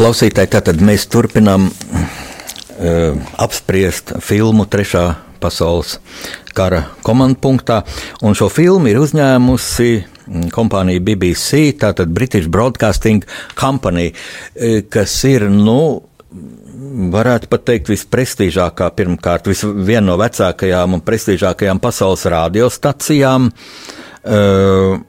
Klausītāji, tātad mēs turpinām uh, apspriest filmu Trešā pasaules kara komandpunktā, un šo filmu ir uzņēmusi kompānija BBC, tātad British Broadcasting Company, kas ir, nu, varētu pat teikt, visprestižākā, pirmkārt, viena no vecākajām un prestižākajām pasaules radiostacijām. Uh,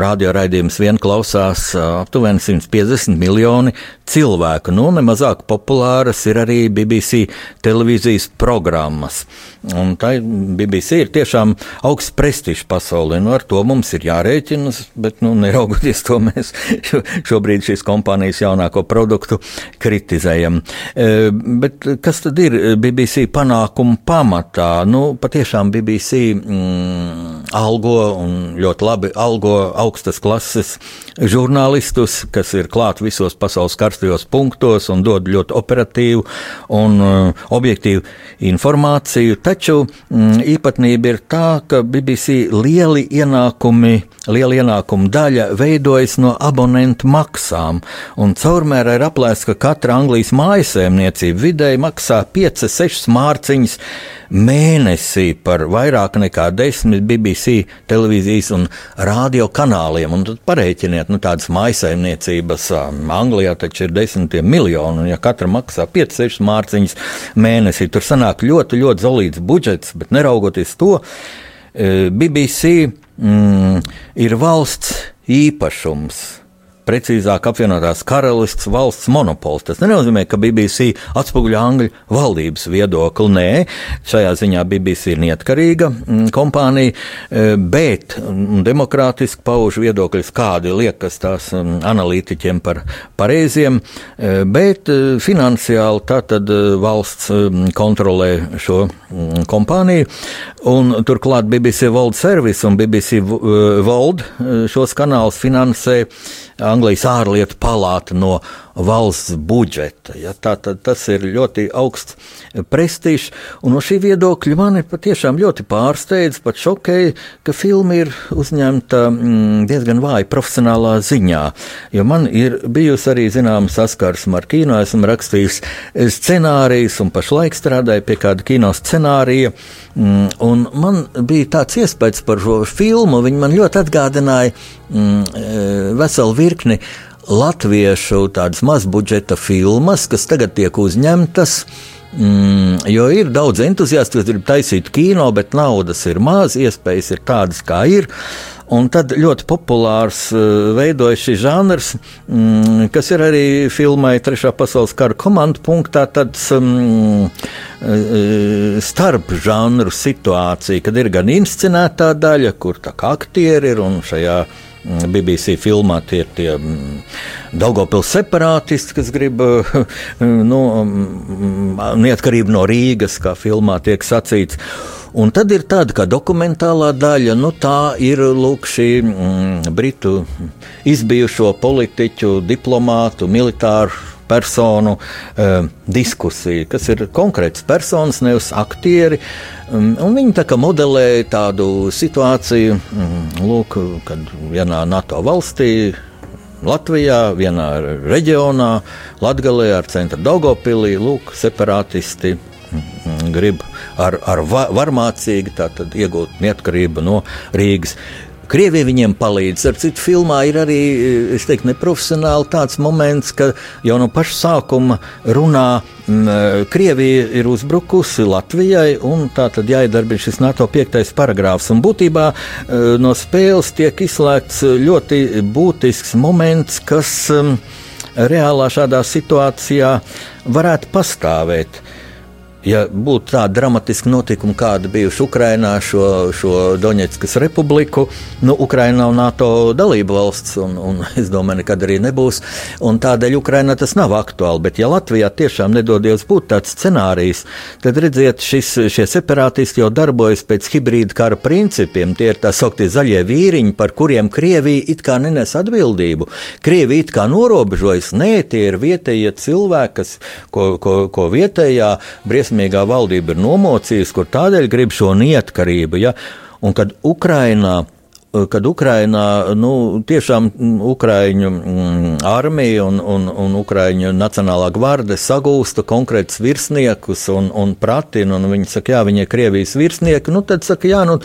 Radioraidījums vien klausās aptuveni 150 miljoni cilvēku. Nu, nemazāk populāras ir arī BBC televīzijas programmas. Un tā BBC ir tiešām augsts prestižs pasaulē. Nu, ar to mums ir jārēķinas, bet, nu, neraugoties to, mēs šobrīd šīs kompānijas jaunāko produktu kritizējam. Bet kas tad ir BBC panākumu pamatā? Nu, patiešām BBC mm, algo un ļoti labi algo augstas klases žurnālistus, kas ir klāt visos pasaules karstajos punktos un dod ļoti operatīvu un uh, objektīvu informāciju. Taču mm, īpatnība ir tā, ka BBC lieli ienākumi, liela ienākuma daļa veidojas no abonentu maksām, un caurmērā ir aplēsts, ka katra Anglijas mājasēmniecība vidēji maksā 5-6 mārciņas mēnesī par vairāk nekā desmit BBC televīzijas un radio kanāliem. Un tad pareiķiniet, nu, tādas maisaimniecības Anglijā taču ir desmitiem miljoni, un ja katra maksā 5-6 mārciņas mēnesī, tur sanāk ļoti, ļoti zelīts budžets, bet neraugoties to, BBC mm, ir valsts īpašums precīzāk apvienotās karalists valsts monopols. Tas nenozīmē, ka BBC atspoguļo Angļu valdības viedokli. Nē, šajā ziņā BBC ir neatkarīga mm, kompānija, e, bet demokrātiski pauž viedokļus, kādi liekas tās mm, analītiķiem par pareiziem, e, bet e, finansiāli tātad valsts kontrolē šo mm, kompāniju. Un turklāt BBC World Service un BBC World šos kanālus finansē Anglijas ārlietu palāta no valsts budžeta. Ja, tā, tā, tas ir ļoti augsts prestižs, un no šī viedokļa mani patiešām ļoti pārsteidz, pat šokēja, ka filma ir uzņemta mm, diezgan vāji profesionālā ziņā. Jo man ir bijusi arī zināma saskarsme ar kino, esmu rakstījis scenārijus un pašlaik strādāju pie kāda kino scenārija. Mm, un man bija tāds iespējas par šo filmu, viņa man ļoti atgādināja mm, e, veselu virkni latviešu tādas mazbudžeta filmas, kas tagad tiek uzņemtas. Mm, jo ir daudz entuziastu, kas grib taisīt kino, bet naudas ir maz, iespējas ir tādas, kā ir. Un tad ļoti populārs uh, veidojas šis žanrs, mm, kas ir arī filmai Trešā pasaules kara komandu punktā, tāds um, starp žanru situācija, kad ir gan inscenētā daļa, kur tā kā aktieri ir un šajā BBC filmā tie ir tie mm, Daugopils separātisti, kas grib <laughs> nu, mm, neatkarību no Rīgas, kā filmā tiek sacīts. Un tad ir tāda kā dokumentālā daļa, nu tā ir lūk, šī mm, britu izbijušo politiķu, diplomātu, militāru personu uh, diskusija, kas ir konkrēts personas, nevis aktieri. Um, viņi tā kā modelē tādu situāciju, um, lūk, kad vienā NATO valstī. Latvijā, vienā reģionā, Latvijā ar centra Daugopilī, lūk, separātisti grib ar, ar varmācīgi iegūt neatkarību no Rīgas. Krievija viņiem palīdz. Ar citu filmā ir arī teiktu, neprofesionāli tāds moments, ka jau no paša sākuma runā. M, Krievija ir uzbrukusi Latvijai, un tā tad jāiedarbina šis NATO piektais paragrāfs. Un būtībā no spēles tiek izslēgts ļoti būtisks moments, kas reālā šādā situācijā varētu pastāvēt ja būtu tāda dramatiska notikuma, kāda bijuši Ukrainā, šo, šo Doņetskas republiku, nu, Ukraina nav NATO dalība valsts, un, un <laughs> es domāju, nekad arī nebūs. Tādēļ Ukrainā tas nav aktuāli. Bet, ja Latvijā tiešām nedodies būt tāds scenārijs, tad redziet, šis, šie separātisti jau darbojas pēc hibrīda kara principiem. Tie ir tā sauktie zaļie vīriņi, par kuriem Krievija it kā nenes atbildību. Krievija it kā norobežojas. Nē, tie ir vietējie cilvēki, kas, ko, ko, ko vietējā briesmīgā briesmīgā valdība ir nomocījusi, kur tādēļ grib šo neatkarību. Ja? Un kad Ukrainā kad Ukrainā nu, tiešām Ukraiņu mm, armija un, un, un Ukraiņu nacionālā gvarde sagūsta konkrētus virsniekus un, un pratina, un viņi saka, jā, viņi ir Krievijas virsnieki, nu tad saka, jā, nu,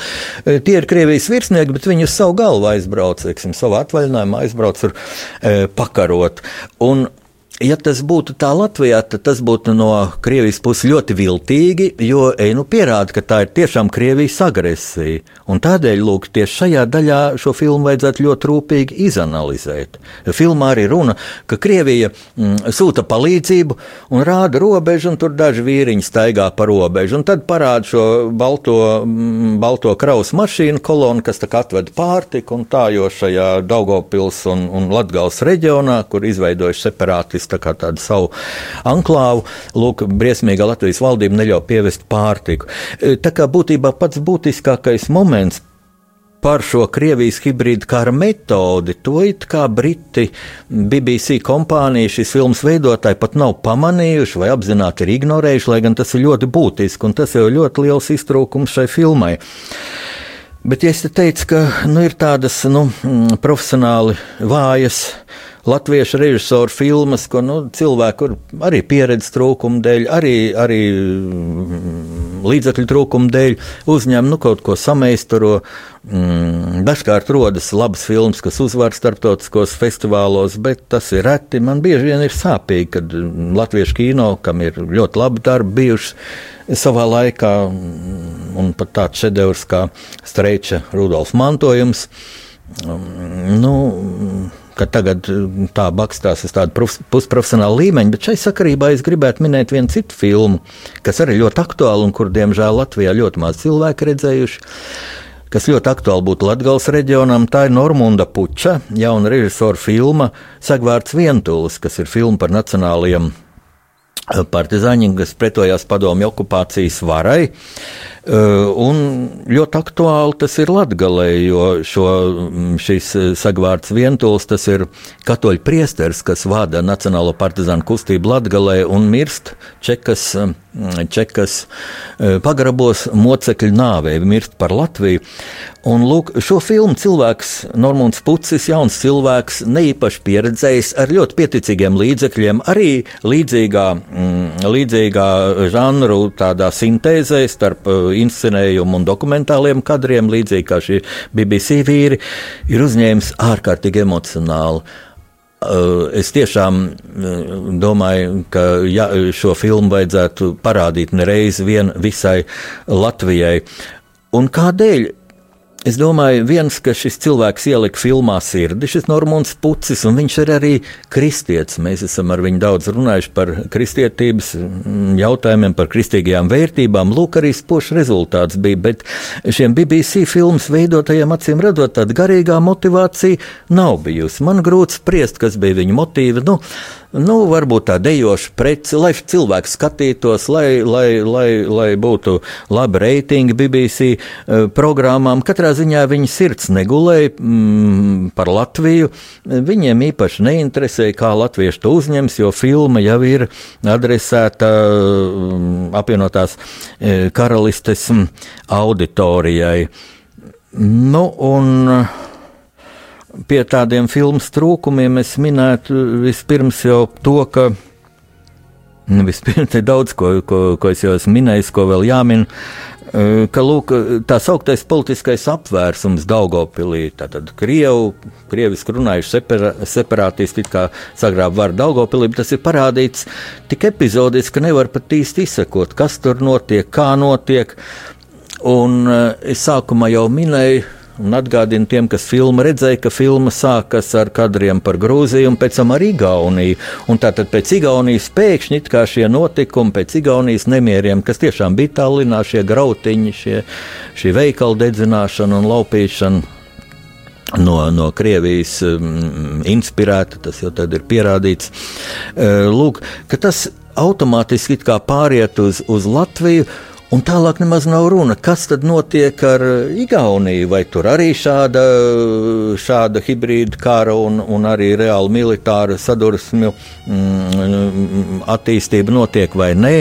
tie ir Krievijas virsnieki, bet viņi uz savu galvu aizbrauc, teiksim, savu atvaļinājumu aizbrauc tur e, pakarot. Un, Ja tas būtu tā Latvijā, tad tas būtu no Krievijas puses ļoti viltīgi, jo ej, nu, pierāda, ka tā ir tiešām Krievijas agresija. Un tādēļ, lūk, tieši šajā daļā šo filmu vajadzētu ļoti rūpīgi izanalizēt. Filmā arī runa, ka Krievija mm, sūta palīdzību un rāda robežu, un tur daži vīriņi staigā pa robežu. Un tad parāda šo balto, mm, balto kraus mašīnu kolonu, kas atved pārtiku un tā, jo šajā Daugopils un, un Latgals reģionā, kur izveidojuši separātisti tā tādu savu anklāvu. Lūk, briesmīgā Latvijas valdība neļauj pievest pārtiku. E, tā kā būtībā pats būtiskākais moments par šo Krievijas hibrīdu kara metodi. To it kā Briti, BBC kompānija, šīs filmas veidotāji pat nav pamanījuši vai apzināti ir ignorējuši, lai gan tas ir ļoti būtiski un tas jau ļoti liels iztrūkums šai filmai. Bet, ja es te teicu, ka nu, ir tādas nu, profesionāli vājas latviešu režisoru filmas, ko nu, cilvēku arī pieredzes trūkuma dēļ, arī, arī mm, līdzekļu trūkuma dēļ uzņem nu, kaut ko sameistaro. Mm, dažkārt rodas labas filmas, kas uzvar starptautiskos festivālos, bet tas ir reti. Man bieži vien ir sāpīgi, kad latviešu kino, kam ir ļoti labi darbi bijuši savā laikā, mm, un pat tāds šedevrs kā Streiča Rudolf mantojums. Nu, ka tagad mm, tā bakstās uz tādu pusprofesionālu līmeņu, bet šai sakarībā es gribētu minēt vienu citu filmu, kas arī ļoti aktuāla un kur, diemžēl, Latvijā ļoti maz cilvēku redzējuši. Kas ļoti aktuāli būtu Latvijas reģionam, tā ir Normunda Puča, jauna režisora filma Sagvārds Vientulis, kas ir filma par nacionālajiem eh, partizāņiem, kas pretojās padomju okupācijas varai. Un ļoti aktuāli tas ir Latvijā, jo šo, šis sagvārds vientuls tas ir katoļu priesteris, kas vada Nacionālo partizānu kustību Latvijā un mirst Čekas, Čekas pagrabos mocekļu nāvē, mirst par Latviju. Un, lūk, šo filmu cilvēks, Normons Pucis, jauns cilvēks, neīpaši pieredzējis ar ļoti pieticīgiem līdzekļiem, arī līdzīgā, līdzīgā žanru tādā sintēzē starp inscenējumu un dokumentāliem kadriem, līdzīgi kā šie BBC vīri, ir uzņēmis ārkārtīgi emocionāli. Uh, es tiešām uh, domāju, ka ja, šo filmu vajadzētu parādīt nereiz vien visai Latvijai. Un kādēļ Es domāju, viens, ka šis cilvēks ielika filmā sirdi, šis Normons Pucis, un viņš ir arī kristietis. Mēs esam ar viņu daudz runājuši par kristietības mm, jautājumiem, par kristīgajām vērtībām. Lūk, arī spošs rezultāts bija, bet šiem BBC filmas veidotajiem acīm redzot, tāda garīgā motivācija nav bijusi. Man grūti spriest, kas bija viņa motīva. Nu, nu, varbūt tā dejoša prece, lai cilvēks skatītos, lai, lai, lai, lai būtu labi reitingi BBC uh, programmām. Katrā ziņā viņa sirds negulēja mm, par Latviju. Viņiem īpaši neinteresēja, kā latvieši to uzņems, jo filma jau ir adresēta mm, apvienotās uh, karalistes mm, auditorijai. Nu, un, uh, pie tādiem filmas trūkumiem es minētu vispirms jau to, ka nu, vispirms ir daudz ko, ko, ko es jau esmu minējis, ko vēl jāmin. E, ka lūk, tā sauktais politiskais apvērsums Daugopilī, tātad Krievu, krieviski runājuši separa, separātisti, kā sagrāb varu Daugopilī, tas ir parādīts tik epizodiski, ka nevar pat īsti izsekot, kas tur notiek, kā notiek. Un e, es sākumā jau minēju, Un atgādinu tiem, kas filmu redzēja, ka filma sākas ar kadriem par Grūziju un pēc tam ar Igauniju. Un tātad pēc Igaunijas pēkšņi kā šie notikumi, pēc Igaunijas nemieriem, kas tiešām bija Tallinā, šie grautiņi, šie, šī veikala dedzināšana un laupīšana. No, no Krievijas um, inspirēta, tas jau ir pierādīts. Uh, lūk, tas automātiski pāriet uz, uz Latviju, Un tālāk nemaz nav runa, kas tad notiek ar Igauniju. Vai tur arī šāda, šāda hibrīda kara un, un arī reāli militāra sadursmju mm, attīstība notiek vai nē.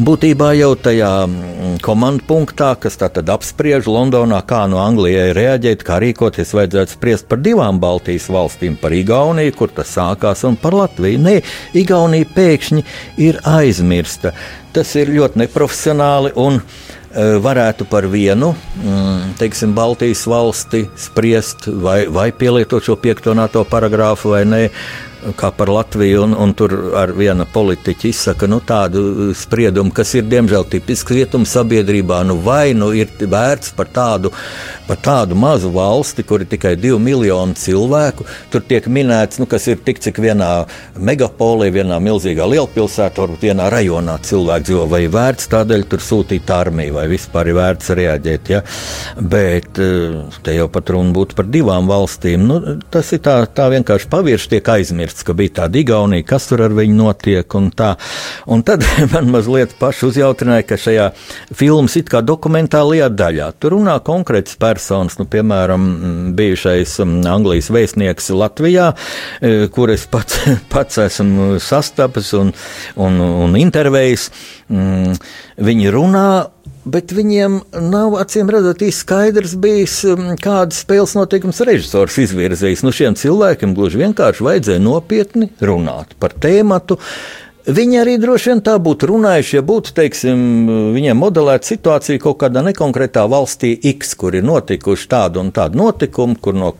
Būtībā jau tajā mm, komandu punktā, kas tātad apspriež Londonā, kā no Anglijai reaģēt, kā rīkoties, vajadzētu spriest par divām Baltijas valstīm, par Igauniju, kur tas sākās, un par Latviju. Nē, Igaunija pēkšņi ir aizmirsta tas ir ļoti neprofesionāli un e, varētu par vienu mm, teiksim, Baltijas valsti spriest, vai, vai pielietot šo piekto NATO paragrāfu vai nē kā par Latviju, un, un tur ar viena politiķa izsaka nu, tādu spriedumu, kas ir diemžēl tipisks rietumu sabiedrībā. Nu, vai nu ir vērts par tādu, par tādu mazu valsti, kur ir tikai divi miljoni cilvēku, tur tiek minēts, nu, kas ir tik cik vienā megapolī, vienā milzīgā lielpilsētā, varbūt vienā rajonā cilvēks dzīvo, vai vērts tādēļ tur sūtīt armiju, vai vispār ir vērts reaģēt. Ja? Bet eh, te jau pat runa būtu par divām valstīm. Nu, tas ir tā, tā vienkārši pavirši tiek aizmirsts aizmirsts, ka bija tāda Igaunija, kas tur ar viņu notiek. Un, tā. un tad <laughs> man mazliet paši uzjautrināja, ka šajā filmas it kā dokumentālajā daļā tur runā konkrēts personis, nu, piemēram, bijušais um, Anglijas vēstnieks Latvijā, e, kur es pats, <laughs> pats esmu sastapis un, un, un intervējis. Mm, viņi runā bet viņiem nav acīm redzot īsti skaidrs bijis, um, kādas spēles noteikums režisors izvirzījis. Nu, šiem cilvēkiem gluži vienkārši vajadzēja nopietni runāt par tēmatu. Viņi arī droši vien tā būtu runājuši, ja būtu, teiksim, viņiem modelēta situācija kaut kādā nekonkrētā valstī X, kur ir notikuši tādu un tādu notikumu, kur no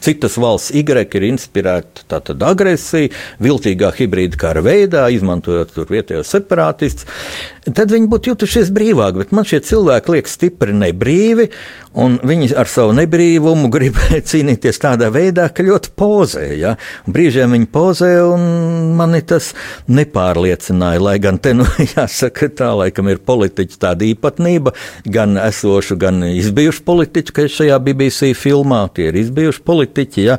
Citas valsts Y ir inspirēta tātad agresija, viltīgā hibrīda kara veidā, izmantojot vietējos separātistus. Tad viņi būtu jutušies brīvāk, bet man šie cilvēki liekas stipri nebrīvi, un viņi ar savu nebrīvumu grib <laughs> cīnīties tādā veidā, ka ļoti pozē. Ja? Brīžiem viņi pozē, un mani tas nepārliecināja. Lai gan te, <laughs> nu, jāsaka, tā laikam ir politiķa tāda īpatnība, gan esošu, gan izbijušu politiķu, ka šajā BBC filmā tie ir izbijuši politiķi politiķi. Ja?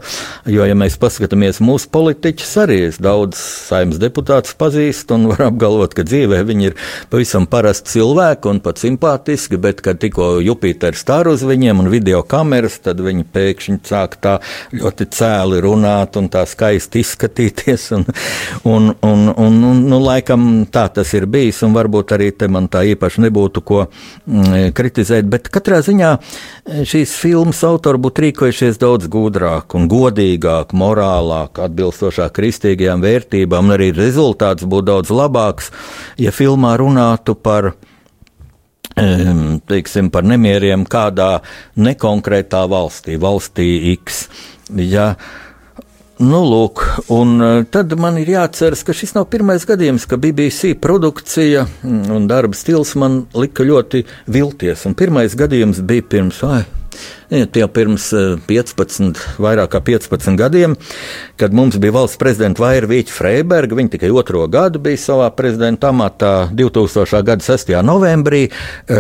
Jo, ja mēs paskatāmies mūsu politiķus, arī es daudz saimnes deputātus pazīstu un varu apgalvot, ka dzīvē viņi ir pavisam parasti cilvēki un pat simpātiski, bet kad tikko Jupiters stāv uz viņiem un video kameras, tad viņi pēkšņi sāk tā ļoti cēli runāt un tā skaisti izskatīties. Un, un, un, un, un nu, laikam tā tas ir bijis, un varbūt arī te man tā īpaši nebūtu ko mm, kritizēt, bet katrā ziņā šīs filmas autori būtu rīkojušies daudz gudrāk gudrāk un godīgāk, morālāk, atbilstošāk kristīgajām vērtībām, un arī rezultāts būtu daudz labāks, ja filmā runātu par teiksim, par nemieriem kādā nekonkrētā valstī, valstī X. Ja, Nu, lūk, un tad man ir jāatceras, ka šis nav pirmais gadījums, ka BBC produkcija un darba stils man lika ļoti vilties. Un pirmais gadījums bija pirms, ai, Tie pirms 15, eh, vairāk kā 15 gadiem, kad mums bija valsts prezidenta Vaira Vīķa Freiberga, viņa tikai otro gadu bija savā prezidenta amatā 2000. gada 6. novembrī. Eh,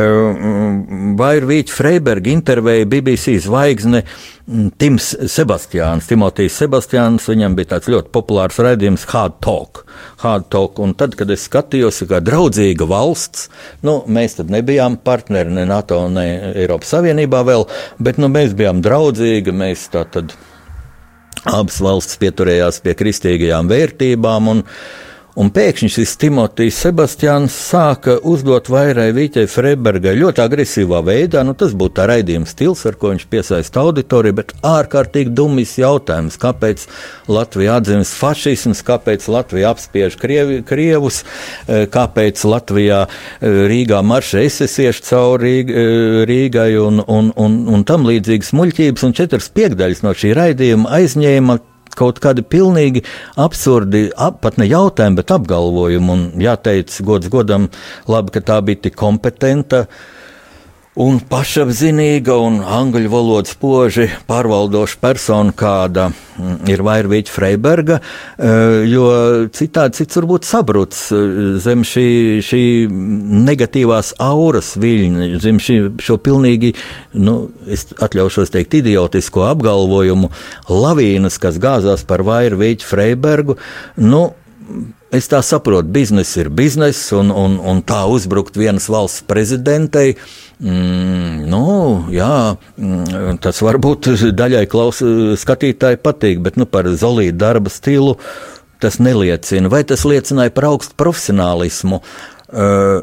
Vaira Vīķa Freiberga intervēja BBC zvaigzne Tims Sebastiāns, Timotejs Sebastiāns, viņam bija tāds ļoti populārs raidījums Hard Talk. Hard Talk. Un tad, kad es skatījos, kā draudzīga valsts, nu, mēs tad nebijām partneri ne NATO, ne Eiropas Savienībā vēl, bet nu, mēs bijām draudzīgi, mēs tā tad abas valstis pieturējās pie kristīgajām vērtībām. Un, Un pēkšņi šis Timotejs Sebastians sāka uzdot vairai Vīķai Freibergai ļoti agresīvā veidā. Nu, tas būtu tā raidījuma stils, ar ko viņš piesaista auditoriju, bet ārkārtīgi dumjas jautājums, kāpēc Latvija atzīst fašisms, kāpēc Latvija apspiež krievi, krievus, eh, kāpēc Latvijā eh, Rīgā marša esesieši cauri eh, Rīgai un, un, un, un tam līdzīgas muļķības, un četras piekdaļas no šī raidījuma aizņēma kaut kādi pilnīgi absurdi, ap, pat ne jautājumi, bet apgalvojumi. Un jāteic, gods godam, labi, ka tā bija tik kompetenta. Un pašapziņīga un angļu valodas spoži pārvaldoša persona, kāda mm, ir Vairvīķa Freiberga, eh, jo citādi cits varbūt sabruts eh, zem šī, šī negatīvās auras viļņa, zem šī, šo pilnīgi, nu, es atļaušos teikt, idiotisko apgalvojumu lavīnas, kas gāzās par Vairvīķa Freibergu. Nu, es tā saprotu, bizness ir bizness, un, un, un tā uzbrukt vienas valsts prezidentei. Mm, nu, jā, mm, tas varbūt daļai klaus, skatītāji patīk, bet nu, par zolītu darba stilu tas neliecina. Vai tas liecināja par augstu profesionālismu? Uh,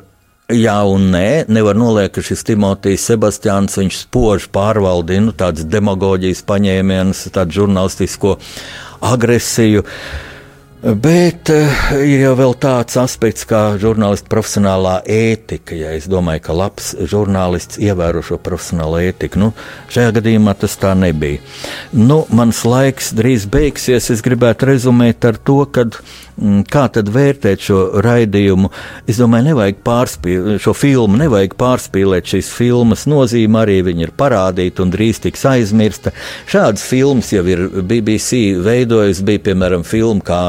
Jā, un nē, nevar noliekt, ka šis Timotejs Sebastians spoži pārvaldīja nu, tādas demagoģijas paņēmienus, tādu žurnālistisko agresiju. Uh, Bet eh, ir jau tāds aspekts, kā žurnālista profesionālā ētika. Ja es domāju, ka labs žurnālists ievēro šo profesionālo ētiku. Nu, šajā gadījumā tas tā nebija. Nu, mans laiks drīz beigsies. Es gribētu rezumēt ar to, ka kā tad vērtēt šo raidījumu. Es domāju, nevajag pārspīlēt šo filmu, nevajag pārspīlēt šīs filmas nozīmi. Arī viņa ir parādīta un drīz tiks aizmirsta. Šādas filmas jau ir BBC veidojusi. Bija piemēram filma kā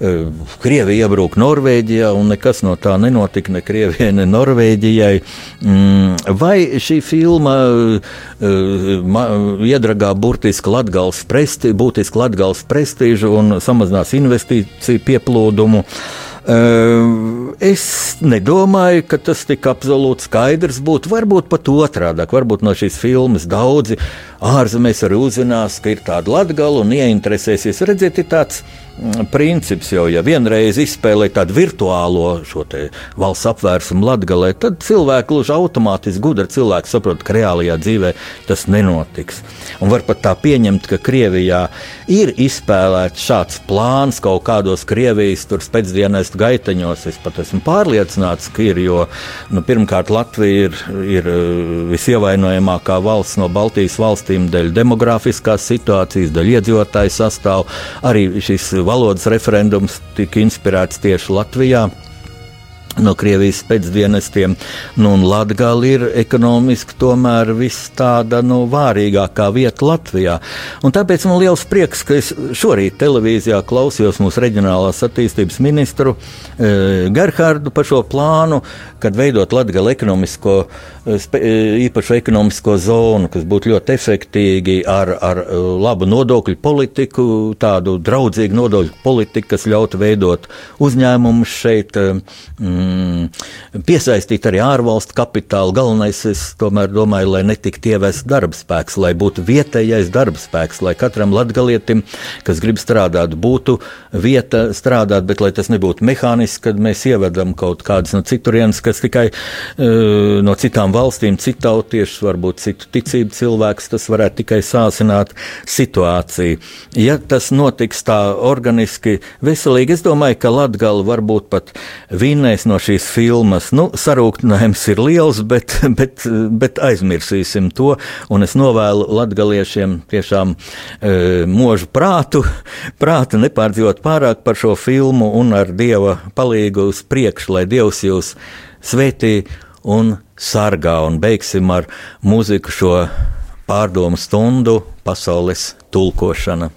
Eh, Krievija iebruka Norvēģijā, un nekas no tā nenotika ne Krievijai, ne Norvēģijai. Mm, vai šī filma eh, iedragā burtiski Latgals presti, būtiski Latgals prestīžu un samazinās investīciju pieplūdumu? Eh, es nedomāju, ka tas tik absolūti skaidrs būtu. Varbūt pat otrādi. Varbūt no šīs filmas daudzi ārzemēs arī uzzinās, ka ir tāda latgala un ieinteresēsies. Redziet, ir tāds Mm, princips jau, ja vienreiz izspēlē tādu virtuālo valsts apvērsumu latgalē, tad cilvēki gluži automātiski gudri cilvēki saprot, ka reālajā dzīvē tas nenotiks. Un var pat tā pieņemt, ka Krievijā ir izspēlēts šāds plāns kaut kādos Krievijas pēcdienas gaiteņos. Es pat esmu pārliecināts, ka ir, jo nu, pirmkārt Latvija ir, ir uh, visievainojamākā valsts no Baltijas valstīm dēļ demografiskās situācijas, dēļ iedzīvotāju sastāvu. Arī šis valodas referendums tika inspirēts tieši Latvijā no Krievijas pēcdienestiem. Nu, Latvija ir ekonomiski tomēr viss tāda nu, vārīgākā vieta Latvijā. Un tāpēc man liels prieks, ka es šorīt televīzijā klausījos mūsu reģionālās attīstības ministru e, Gerhardu par šo plānu, kad veidot Latviju ekonomisko īpašu ekonomisko zonu, kas būtu ļoti efektīgi ar, ar labu nodokļu politiku, tādu draudzīgu nodokļu politiku, kas ļautu veidot uzņēmumus šeit, mm, piesaistīt arī ārvalstu kapitālu. Galvenais, es tomēr domāju, lai netiktu ievests darba spēks, lai būtu vietējais darba spēks, lai katram latgalietim, kas grib strādāt, būtu vieta strādāt, bet lai tas nebūtu mehāniski, kad mēs ievedam kaut kādas no citurienes, kas tikai uh, no citām valstīm, citu tautiešus, varbūt citu ticību cilvēkus, tas varētu tikai sāsināt situāciju. Ja tas notiks tā organiski, veselīgi, es domāju, ka Latgala varbūt pat vinnēs no šīs filmas. Nu, sarūktinājums ir liels, bet, bet, bet aizmirsīsim to, un es novēlu latgaliešiem tiešām e, mūžu prātu, prātu nepārdzīvot pārāk par šo filmu un ar Dieva palīgu uz priekšu, lai Dievs jūs svētī un sargā. Un beigsim ar mūziku šo pārdomu stundu pasaules tulkošana.